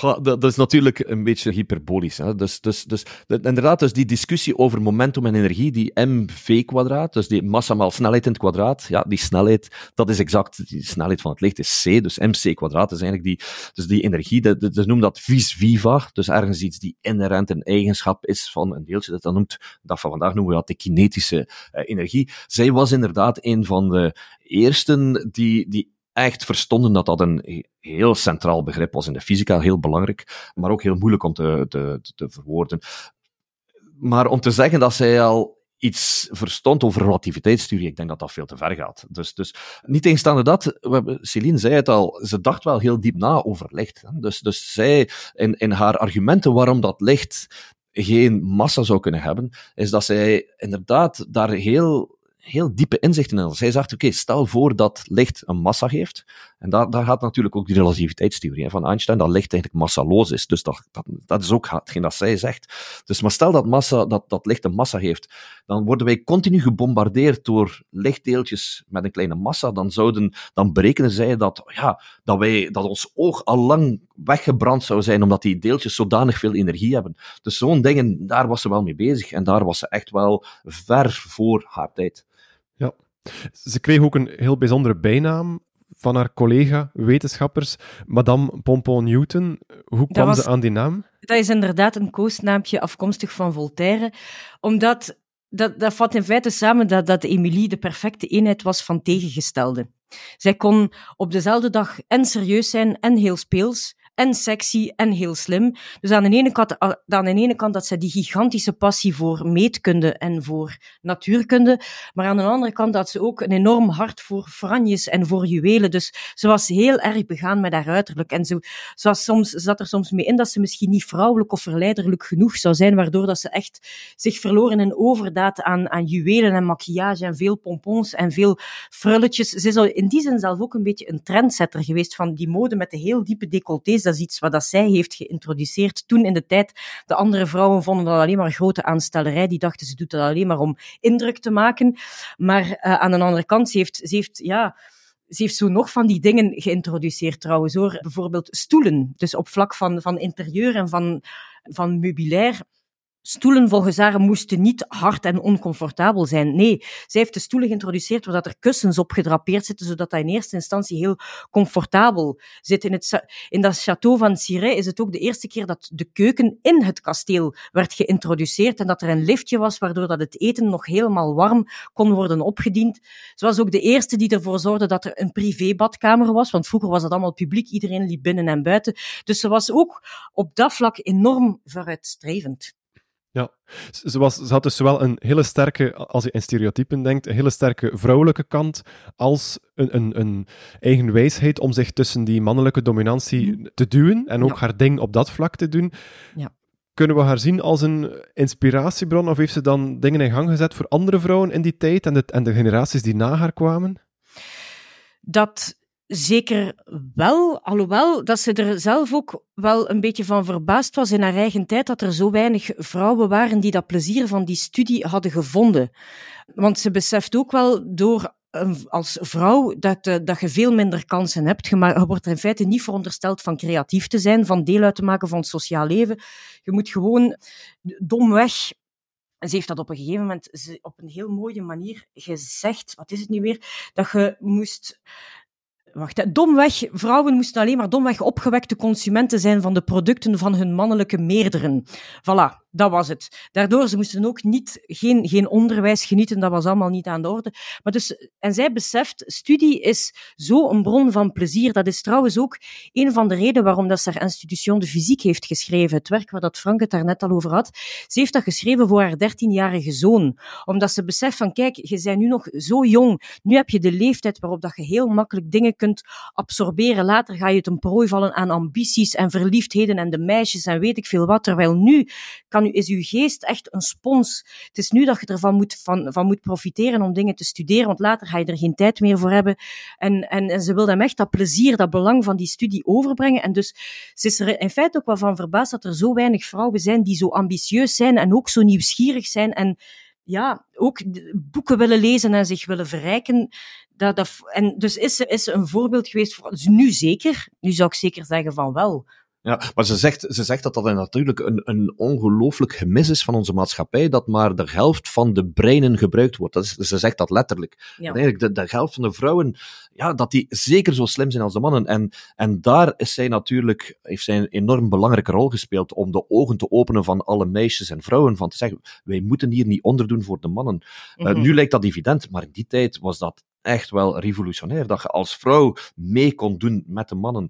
Dat, dat, is natuurlijk een beetje hyperbolisch. Hè? Dus, dus, dus, inderdaad, dus die discussie over momentum en energie, die mv-kwadraat, dus die massa maal snelheid in het kwadraat, ja, die snelheid, dat is exact, die snelheid van het licht is c, dus mc-kwadraat is eigenlijk die, dus die energie, dat, noemen dat vis viva, dus ergens iets die inherent een eigenschap is van een deeltje, dat, noemt, dat van vandaag noemen we dat de kinetische uh, energie. Zij was inderdaad een van de eersten die, die echt verstonden dat dat een heel centraal begrip was in de fysica, heel belangrijk, maar ook heel moeilijk om te, te, te verwoorden. Maar om te zeggen dat zij al iets verstond over relativiteitstheorie. Ik denk dat dat veel te ver gaat. Dus, dus niet tegenstaande dat, we hebben, Celine zei het al, ze dacht wel heel diep na over licht. Dus, dus zij, in, in haar argumenten waarom dat licht geen massa zou kunnen hebben, is dat zij inderdaad daar heel heel diepe inzichten in. Zij zegt, oké, stel voor dat licht een massa heeft. En daar, daar gaat natuurlijk ook die relativiteitstheorie van Einstein, dat licht eigenlijk massaloos is. Dus dat, dat, dat is ook hetgeen dat zij zegt. Dus maar stel dat, massa, dat, dat licht een massa heeft, dan worden wij continu gebombardeerd door lichtdeeltjes met een kleine massa. Dan, zouden, dan berekenen zij dat, ja, dat, wij, dat ons oog al lang weggebrand zou zijn, omdat die deeltjes zodanig veel energie hebben. Dus zo'n dingen, daar was ze wel mee bezig. En daar was ze echt wel ver voor haar tijd. Ze kreeg ook een heel bijzondere bijnaam van haar collega-wetenschappers, Madame Pompon Newton. Hoe kwam ze aan die naam? Dat is inderdaad een koosnaampje afkomstig van Voltaire, omdat dat, dat vat in feite samen dat, dat Emilie de perfecte eenheid was van tegengestelde. Zij kon op dezelfde dag en serieus zijn en heel speels, en sexy en heel slim. Dus aan de ene kant, aan de ene kant dat ze die gigantische passie voor meetkunde en voor natuurkunde, maar aan de andere kant dat ze ook een enorm hart voor franjes en voor juwelen. Dus ze was heel erg begaan met haar uiterlijk. En ze, ze soms, zat er soms mee in dat ze misschien niet vrouwelijk of verleiderlijk genoeg zou zijn, waardoor dat ze echt zich verloren in overdaad aan, aan juwelen en maquillage en veel pompons en veel frulletjes. Ze is in die zin zelf ook een beetje een trendsetter geweest van die mode met de heel diepe decolletés dat is iets wat dat zij heeft geïntroduceerd. Toen in de tijd, de andere vrouwen vonden dat alleen maar grote aanstellerij. Die dachten, ze doet dat alleen maar om indruk te maken. Maar uh, aan de andere kant, ze heeft, ze heeft ja ze heeft zo nog van die dingen geïntroduceerd trouwens hoor. Bijvoorbeeld stoelen. Dus op vlak van, van interieur en van, van meubilair Stoelen volgens haar moesten niet hard en oncomfortabel zijn. Nee, zij heeft de stoelen geïntroduceerd waar er kussens op gedrapeerd zitten, zodat dat in eerste instantie heel comfortabel zit. In, het, in dat château van Cirey is het ook de eerste keer dat de keuken in het kasteel werd geïntroduceerd en dat er een liftje was, waardoor dat het eten nog helemaal warm kon worden opgediend. Ze was ook de eerste die ervoor zorgde dat er een privébadkamer was, want vroeger was het allemaal publiek, iedereen liep binnen en buiten. Dus ze was ook op dat vlak enorm vooruitstrevend. Ja, ze, was, ze had dus zowel een hele sterke, als je in stereotypen denkt, een hele sterke vrouwelijke kant, als een, een, een eigen wijsheid om zich tussen die mannelijke dominantie mhm. te duwen en ook haar ding op dat vlak te doen. Ja. Kunnen we haar zien als een inspiratiebron, of heeft ze dan dingen in gang gezet voor andere vrouwen in die tijd en de, en de generaties die na haar kwamen? Dat Zeker wel, alhoewel dat ze er zelf ook wel een beetje van verbaasd was in haar eigen tijd dat er zo weinig vrouwen waren die dat plezier van die studie hadden gevonden. Want ze beseft ook wel door als vrouw dat, eh, dat je veel minder kansen hebt. Je, wordt er in feite niet verondersteld van creatief te zijn, van deel uit te maken van het sociaal leven. Je moet gewoon domweg ze heeft dat op een gegeven moment op een heel mooie manier gezegd. Wat is het nu weer? Dat je moest Wacht, domweg, vrouwen moesten alleen maar domweg opgewekte consumenten zijn van de producten van hun mannelijke meerderen. Voilà, dat was het. Daardoor, ze moesten ook niet, geen, geen onderwijs genieten, dat was allemaal niet aan de orde. Maar dus, en zij beseft, studie is zo een bron van plezier. Dat is trouwens ook een van de redenen waarom dat ze haar Institution de Fysiek heeft geschreven. Het werk waar dat Frank het daar net al over had. Ze heeft dat geschreven voor haar dertienjarige zoon. Omdat ze beseft van, kijk, je bent nu nog zo jong. Nu heb je de leeftijd waarop dat je heel makkelijk dingen kunt absorberen. Later ga je het een prooi vallen aan ambities en verliefdheden en de meisjes en weet ik veel wat. Terwijl nu kan is uw geest echt een spons. Het is nu dat je ervan moet, van, van moet profiteren om dingen te studeren, want later ga je er geen tijd meer voor hebben. En, en, ze wil hem echt dat plezier, dat belang van die studie overbrengen. En dus ze is er in feite ook wel van verbaasd dat er zo weinig vrouwen zijn die zo ambitieus zijn en ook zo nieuwsgierig zijn en ja, ook boeken willen lezen en zich willen verrijken. Dat, dat, en dus is ze, is een voorbeeld geweest voor, dus nu zeker, nu zou ik zeker zeggen van wel. Ja, maar ze zegt, ze zegt dat dat natuurlijk een, een ongelooflijk gemis is van onze maatschappij, dat maar de helft van de breinen gebruikt wordt. Dat is, ze zegt dat letterlijk. Ja. eigenlijk de, de helft van de vrouwen, ja, dat die zeker zo slim zijn als de mannen. En, en daar is zij natuurlijk, heeft zij een enorm belangrijke rol gespeeld om de ogen te openen van alle meisjes en vrouwen, van te zeggen, wij moeten hier niet onderdoen voor de mannen. Mm nu lijkt dat evident, maar in die tijd was dat echt wel revolutionair. Dat je als vrouw mee kon doen met de mannen.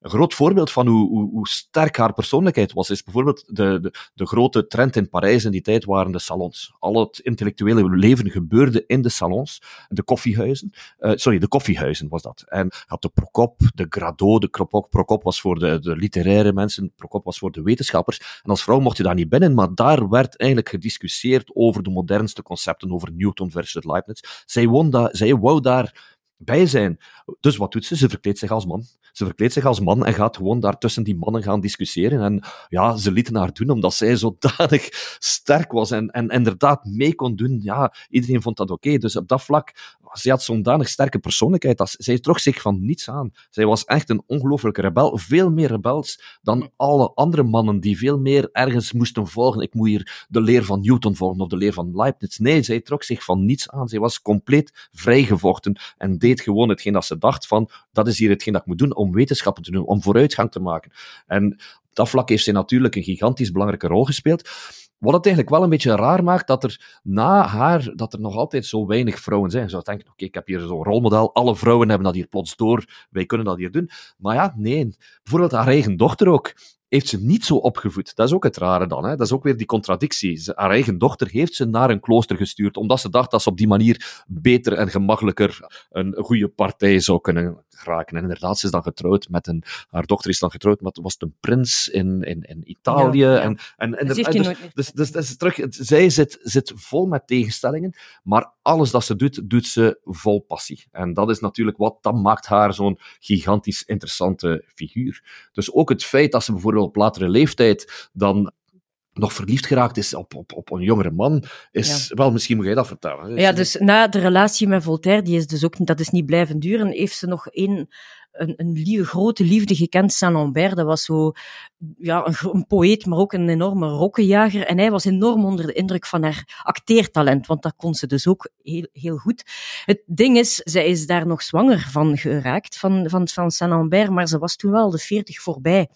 Een groot voorbeeld van hoe, hoe, hoe sterk haar persoonlijkheid was, is bijvoorbeeld de, de, de, grote trend in Parijs in die tijd waren de salons. Al het intellectuele leven gebeurde in de salons, de koffiehuizen. Uh, sorry, de koffiehuizen was dat. En had de Procop, de Grado, de Procop, Procop was voor de, de literaire mensen, Procop was voor de wetenschappers. En als vrouw mocht je daar niet binnen, maar daar werd eigenlijk gediscussieerd over de modernste concepten, over Newton versus Leibniz. Zij, won dat, zij wou daar bij zijn. Dus wat doet ze? Ze verkleedt zich als man. Ze verkleedt zich als man en gaat gewoon daar tussen die mannen gaan discussiëren. En ja, ze lieten haar doen omdat zij zodanig <laughs> sterk was en, en inderdaad mee kon doen. Ja, iedereen vond dat oké. Dus op dat vlak, zij had zo'n danig sterke persoonlijkheid. Dat, zij trok zich van niets aan. Zij was echt een ongelooflijke rebel. Veel meer rebels dan alle andere mannen die veel meer ergens moesten volgen. Ik moet hier de leer van Newton volgen of de leer van Leibniz. Nee, zij trok zich van niets aan. Zij was compleet vrijgevochten en deed gewoon hetgeen dat ze dacht van, dat is hier hetgeen dat ik moet doen om wetenschappen te doen, om vooruitgang te maken. En op dat vlak heeft zij natuurlijk een gigantisch belangrijke rol gespeeld. Wat het eigenlijk wel een beetje raar maakt, dat er na haar, dat er nog altijd zo weinig vrouwen zijn. Je zou denken, oké, ik heb hier zo'n rolmodel, alle vrouwen hebben dat hier plots door, wij kunnen dat hier doen. Maar ja, nee. Bijvoorbeeld haar eigen dochter ook heeft ze niet zo opgevoed. Dat is ook het rare dan. Hè? Dat is ook weer die contradictie. Haar eigen dochter heeft ze naar een klooster gestuurd, omdat ze dacht dat ze op die manier beter en gemakkelijker een goede partij zou kunnen geraken. En inderdaad, ze is dan getrouwd met een... Haar dochter is dan getrouwd met was een prins in, in, in Italië. En, en, en, dus, dus, dus, dus, terug, zij zit, zit vol met tegenstellingen, maar alles dat ze doet, doet ze vol passie. En dat is natuurlijk wat, dat maakt haar zo'n gigantisch interessante figuur. Dus ook het feit dat ze bijvoorbeeld op latere leeftijd dan nog verliefd geraakt is op, op, op een jongere man, is... Wel, misschien moet jij dat vertellen. Ja, dus na de relatie met Voltaire, die is dus ook, dat is niet blijven duren, heeft ze nog één een, een lieve, grote liefde gekend, Saint-Lambert. Dat was zo, ja, een, een, poëet, maar ook een enorme rokkenjager. En hij was enorm onder de indruk van haar acteertalent, want dat kon ze dus ook heel, heel goed. Het ding is, zij is daar nog zwanger van geraakt, van, van, van Saint-Lambert, maar ze was toen wel de veertig voorbij.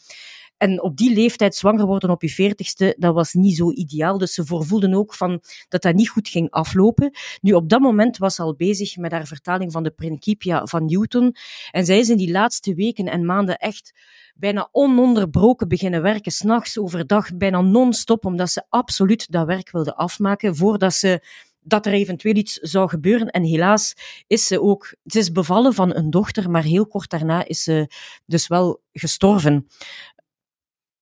En op die leeftijd zwanger worden op je veertigste, dat was niet zo ideaal. Dus ze voorvoelden ook van dat dat niet goed ging aflopen. Nu, op dat moment was ze al bezig met haar vertaling van de Principia van Newton. En zij is in die laatste weken en maanden echt bijna ononderbroken beginnen werken, s'nachts, overdag, bijna non-stop, omdat ze absoluut dat werk wilde afmaken, voordat ze dat er eventueel iets zou gebeuren. En helaas is ze ook, ze is bevallen van een dochter, maar heel kort daarna is ze dus wel gestorven.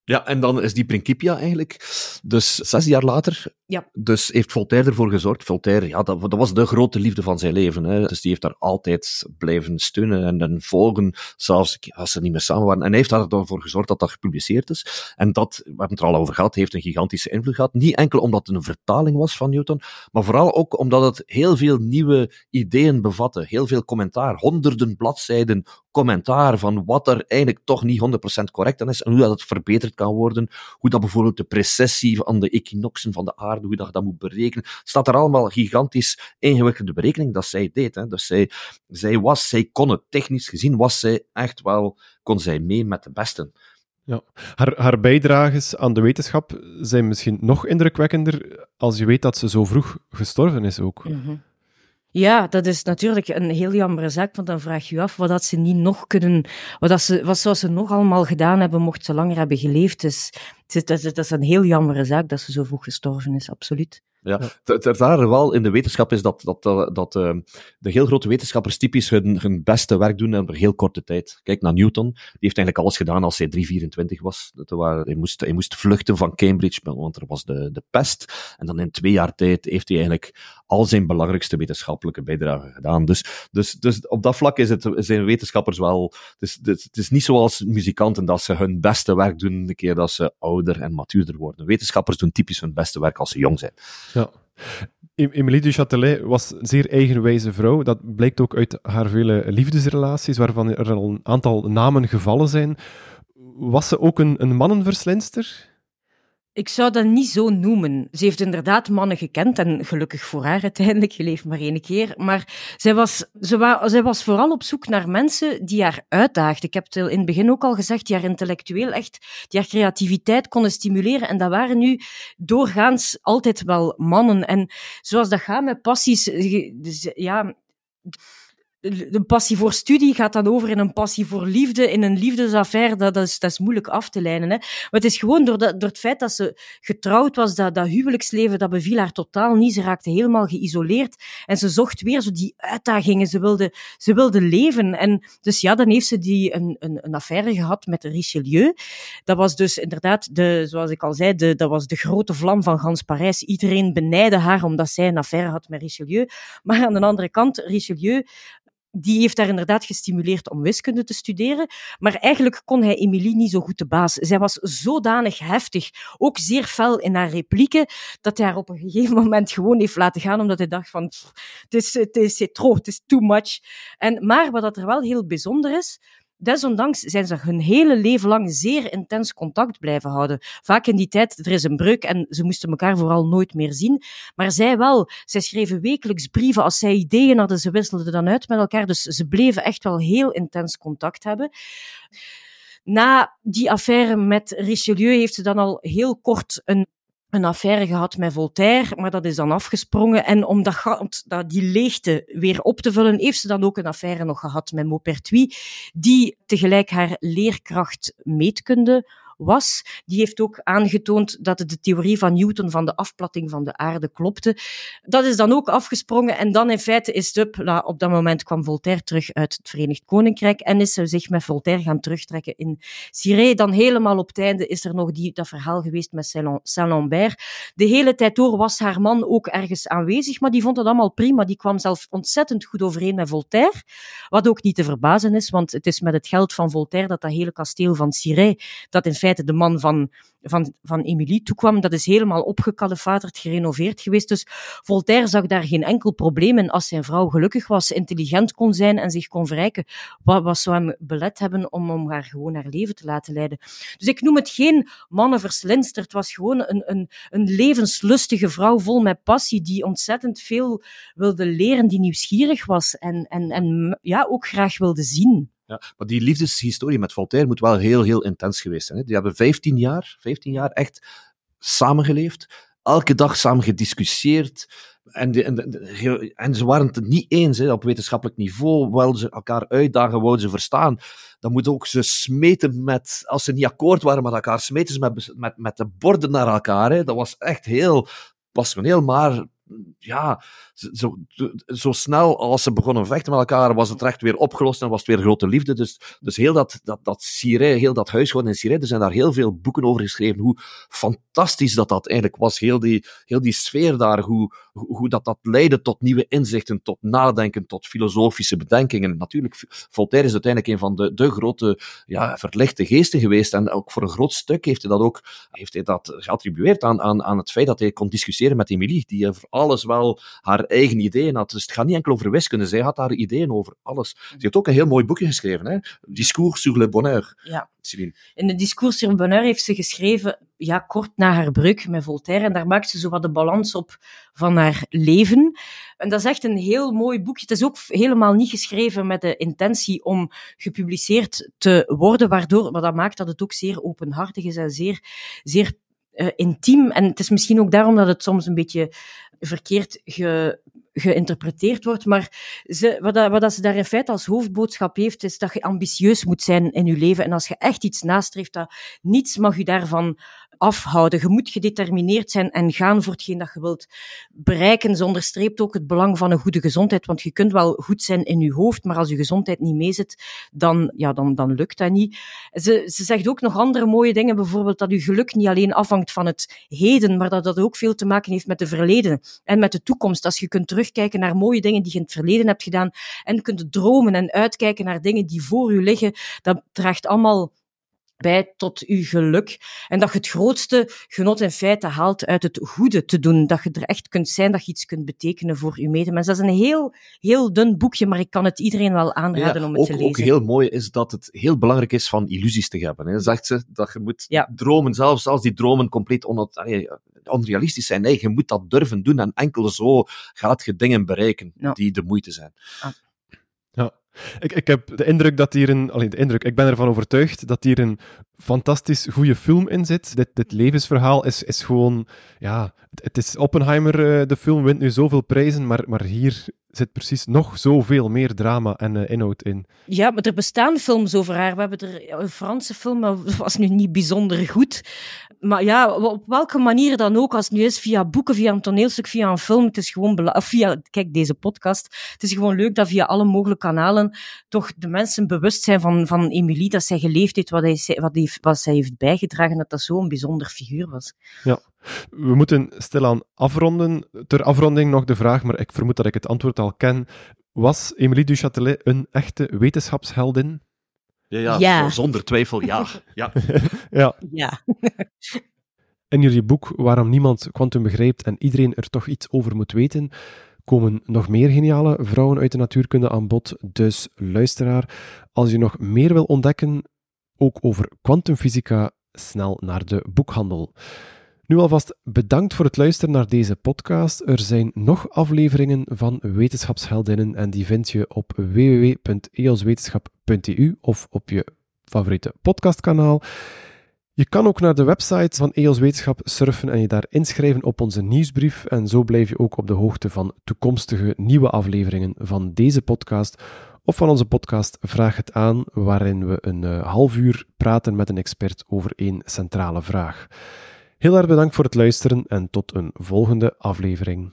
Ja, en dan is die Principia eigenlijk, dus zes jaar later, ja. dus heeft Voltaire ervoor gezorgd. Voltaire, ja, dat, dat was de grote liefde van zijn leven. Hè. Dus die heeft daar altijd blijven steunen en, en volgen, zelfs als ze niet meer samen waren. En hij heeft ervoor gezorgd dat dat gepubliceerd is. En dat, we hebben het er al over gehad, heeft een gigantische invloed gehad. Niet enkel omdat het een vertaling was van Newton, maar vooral ook omdat het heel veel nieuwe ideeën bevatte. Heel veel commentaar, honderden bladzijden commentaar van wat er eigenlijk toch niet 100% correct aan is en hoe dat het verbeterd kan worden. Hoe dat bijvoorbeeld de precessie van de equinoxen van de aarde, hoe dat dat moet berekenen. Staat er allemaal gigantisch ingewikkelde berekening dat zij deed. Hè. Dus zij, zij was, zij kon het technisch gezien, was zij echt wel, kon zij mee met de besten. Ja. Haar, haar bijdrages aan de wetenschap zijn misschien nog indrukwekkender als je weet dat ze zo vroeg gestorven is ook. Mm ja, dat is natuurlijk een heel jammere zaak, want dan vraag je je af wat dat ze niet nog kunnen, wat, dat ze, wat zou ze nog allemaal gedaan hebben mocht ze langer hebben geleefd. Dus dat is, dat is een heel jammere zaak dat ze zo vroeg gestorven is, absoluut. Ja, het rare wel in de wetenschap is dat, dat, dat, dat uh, de heel grote wetenschappers typisch hun, hun beste werk doen in een heel korte tijd. Kijk naar Newton, die heeft eigenlijk alles gedaan als hij 324 was. Dat hij, moest, hij moest vluchten van Cambridge, want er was de, de pest. En dan in twee jaar tijd heeft hij eigenlijk al zijn belangrijkste wetenschappelijke bijdragen gedaan. Dus, dus, dus op dat vlak is het, zijn wetenschappers wel... Het is, het is niet zoals muzikanten dat ze hun beste werk doen de keer dat ze ouder en matuurder worden. Wetenschappers doen typisch hun beste werk als ze jong zijn. Ja. Emilie du Châtelet was een zeer eigenwijze vrouw. Dat blijkt ook uit haar vele liefdesrelaties, waarvan er al een aantal namen gevallen zijn. Was ze ook een, een mannenverslinster? Ik zou dat niet zo noemen. Ze heeft inderdaad mannen gekend en gelukkig voor haar uiteindelijk, geleefd maar één keer. Maar zij was, ze wa, zij was vooral op zoek naar mensen die haar uitdaagden. Ik heb het in het begin ook al gezegd, die haar intellectueel echt, die haar creativiteit konden stimuleren. En dat waren nu doorgaans altijd wel mannen. En zoals dat gaat met passies, dus, ja, de passie voor studie gaat dan over in een passie voor liefde, in een liefdesaffaire. Dat, dat, is, dat is moeilijk af te lijnen. Hè. Maar het is gewoon door, dat, door het feit dat ze getrouwd was, dat, dat huwelijksleven, dat beviel haar totaal niet. Ze raakte helemaal geïsoleerd en ze zocht weer zo die uitdagingen. Ze wilde, ze wilde leven. En dus ja, dan heeft ze die een, een, een affaire gehad met Richelieu. Dat was dus inderdaad, de, zoals ik al zei, de, dat was de grote vlam van gans Parijs. Iedereen benijde haar omdat zij een affaire had met Richelieu. Maar aan de andere kant, Richelieu die heeft haar inderdaad gestimuleerd om wiskunde te studeren. Maar eigenlijk kon hij Emilie niet zo goed de baas. Zij was zodanig heftig, ook zeer fel in haar replieken, dat hij haar op een gegeven moment gewoon heeft laten gaan, omdat hij dacht van, het is, het is, het is, het is too much. En, maar wat dat er wel heel bijzonder is, Desondanks zijn ze hun hele leven lang zeer intens contact blijven houden. Vaak in die tijd, er is een breuk en ze moesten elkaar vooral nooit meer zien. Maar zij wel. Zij schreven wekelijks brieven. Als zij ideeën hadden, ze wisselden dan uit met elkaar. Dus ze bleven echt wel heel intens contact hebben. Na die affaire met Richelieu heeft ze dan al heel kort een een affaire gehad met Voltaire, maar dat is dan afgesprongen. En om dat, dat, die leegte weer op te vullen, heeft ze dan ook een affaire nog gehad met Maupertuis, die tegelijk haar leerkracht meetkunde was. Die heeft ook aangetoond dat de theorie van Newton van de afplatting van de aarde klopte. Dat is dan ook afgesprongen en dan in feite is het op dat moment kwam Voltaire terug uit het Verenigd Koninkrijk en is ze zich met Voltaire gaan terugtrekken in Ciré. Dan helemaal op het einde is er nog die, dat verhaal geweest met Saint-Lambert. De hele tijd door was haar man ook ergens aanwezig, maar die vond het allemaal prima. Die kwam zelf ontzettend goed overeen met Voltaire. Wat ook niet te verbazen is, want het is met het geld van Voltaire dat dat hele kasteel van Ciré, dat in feite de man van, van, van Emilie toekwam. Dat is helemaal opgekalefaterd, gerenoveerd geweest. Dus Voltaire zag daar geen enkel probleem in als zijn vrouw gelukkig was, intelligent kon zijn en zich kon verrijken. Wat, wat zou hem belet hebben om, om haar gewoon haar leven te laten leiden? Dus ik noem het geen mannenverslinster. Het was gewoon een, een, een levenslustige vrouw vol met passie, die ontzettend veel wilde leren, die nieuwsgierig was en, en, en ja, ook graag wilde zien. Ja, maar die liefdeshistorie met Voltaire moet wel heel, heel intens geweest zijn. Hè? Die hebben 15 jaar, 15 jaar echt samengeleefd, elke dag samen gediscussieerd. En, en, en ze waren het niet eens hè, op wetenschappelijk niveau, wilden ze elkaar uitdagen, wouden ze verstaan. Dan moeten ook ze smeten met, als ze niet akkoord waren met elkaar, smeten ze met, met, met de borden naar elkaar. Hè. Dat was echt heel passioneel, maar ja, zo, zo snel als ze begonnen vechten met elkaar, was het recht weer opgelost en was het weer grote liefde. Dus, dus heel dat, dat, dat heel dat huishouden in Siré, er zijn daar heel veel boeken over geschreven, hoe fantastisch dat dat eigenlijk was. Heel die, heel die sfeer daar, hoe, hoe dat, dat leidde tot nieuwe inzichten, tot nadenken, tot filosofische bedenkingen. Natuurlijk, Voltaire is uiteindelijk een van de, de grote ja, verlichte geesten geweest en ook voor een groot stuk heeft hij dat ook heeft hij dat geattribueerd aan, aan, aan het feit dat hij kon discussiëren met Emilie, die alles wel haar eigen ideeën had. Dus het gaat niet enkel over wiskunde, zij had haar ideeën over alles. Ze heeft ook een heel mooi boekje geschreven, hè? Discours sur le bonheur. Ja. In het Discours sur le bonheur heeft ze geschreven, ja, kort na haar breuk met Voltaire, en daar maakt ze zo wat de balans op van haar leven. En dat is echt een heel mooi boekje. Het is ook helemaal niet geschreven met de intentie om gepubliceerd te worden, waardoor, wat dat maakt dat het ook zeer openhartig is en zeer, zeer uh, intiem. En het is misschien ook daarom dat het soms een beetje verkeerd ge, geïnterpreteerd wordt. Maar ze, wat, dat, wat dat ze daar in feite als hoofdboodschap heeft, is dat je ambitieus moet zijn in je leven. En als je echt iets nastreeft, dat niets mag je daarvan afhouden. Je moet gedetermineerd zijn en gaan voor hetgeen dat je wilt bereiken. Ze onderstreept ook het belang van een goede gezondheid, want je kunt wel goed zijn in je hoofd, maar als je gezondheid niet meezit, dan, ja, dan, dan lukt dat niet. Ze, ze zegt ook nog andere mooie dingen, bijvoorbeeld dat je geluk niet alleen afhangt van het heden, maar dat dat ook veel te maken heeft met de verleden en met de toekomst. Als je kunt terugkijken naar mooie dingen die je in het verleden hebt gedaan en kunt dromen en uitkijken naar dingen die voor je liggen, dat draagt allemaal bij tot uw geluk. En dat je het grootste genot in feite haalt uit het goede te doen. Dat je er echt kunt zijn, dat je iets kunt betekenen voor uw medemens. Dat is een heel, heel dun boekje, maar ik kan het iedereen wel aanraden om het te lezen. Ook heel mooi is dat het heel belangrijk is van illusies te hebben. Hè. Zegt ze dat je moet dromen, zelfs als die dromen compleet onrealistisch zijn. Nee, je moet dat durven doen en enkel zo gaat je dingen bereiken die de moeite zijn. Ik, ik heb de indruk dat hier een... Alleen de indruk, ik ben ervan overtuigd dat hier een fantastisch goede film in zit. Dit, dit levensverhaal is, is gewoon... Ja, het, is Oppenheimer, uh, de film, wint nu zoveel prijzen, maar, maar hier zit precies nog zoveel meer drama en uh, inhoud in. Ja, maar er bestaan films over haar. We hebben er een Franse film, dat <laughs> was nu niet bijzonder goed. Maar ja, op welke manier dan ook, als het nu is via boeken, via een toneelstuk, via een film, het is gewoon via, kijk, deze podcast. Het is gewoon leuk dat via alle mogelijke kanalen toch de mensen bewust zijn van, van Emilie, dat zij geleefd heeft, wat, hij, wat, hij, wat zij heeft bijgedragen, dat dat zo'n bijzonder figuur was. Ja. We moeten stilaan afronden. Ter afronding nog de vraag, maar ik vermoed dat ik het antwoord al ken. Was Emilie du Châtelet een echte wetenschapsheldin? Ja, ja, ja. zonder twijfel, ja. Ja. <laughs> ja. ja. <laughs> In jullie boek Waarom niemand kwantum begrijpt en iedereen er toch iets over moet weten, komen nog meer geniale vrouwen uit de natuurkunde aan bod. Dus luisteraar, als je nog meer wil ontdekken, ook over kwantumfysica, snel naar de boekhandel. Nu alvast bedankt voor het luisteren naar deze podcast. Er zijn nog afleveringen van Wetenschapsheldinnen en die vind je op www.eoswetenschap.eu of op je favoriete podcastkanaal. Je kan ook naar de website van EOS Wetenschap surfen en je daar inschrijven op onze nieuwsbrief. En zo blijf je ook op de hoogte van toekomstige nieuwe afleveringen van deze podcast of van onze podcast Vraag het aan, waarin we een uh, half uur praten met een expert over één centrale vraag. Heel erg bedankt voor het luisteren en tot een volgende aflevering.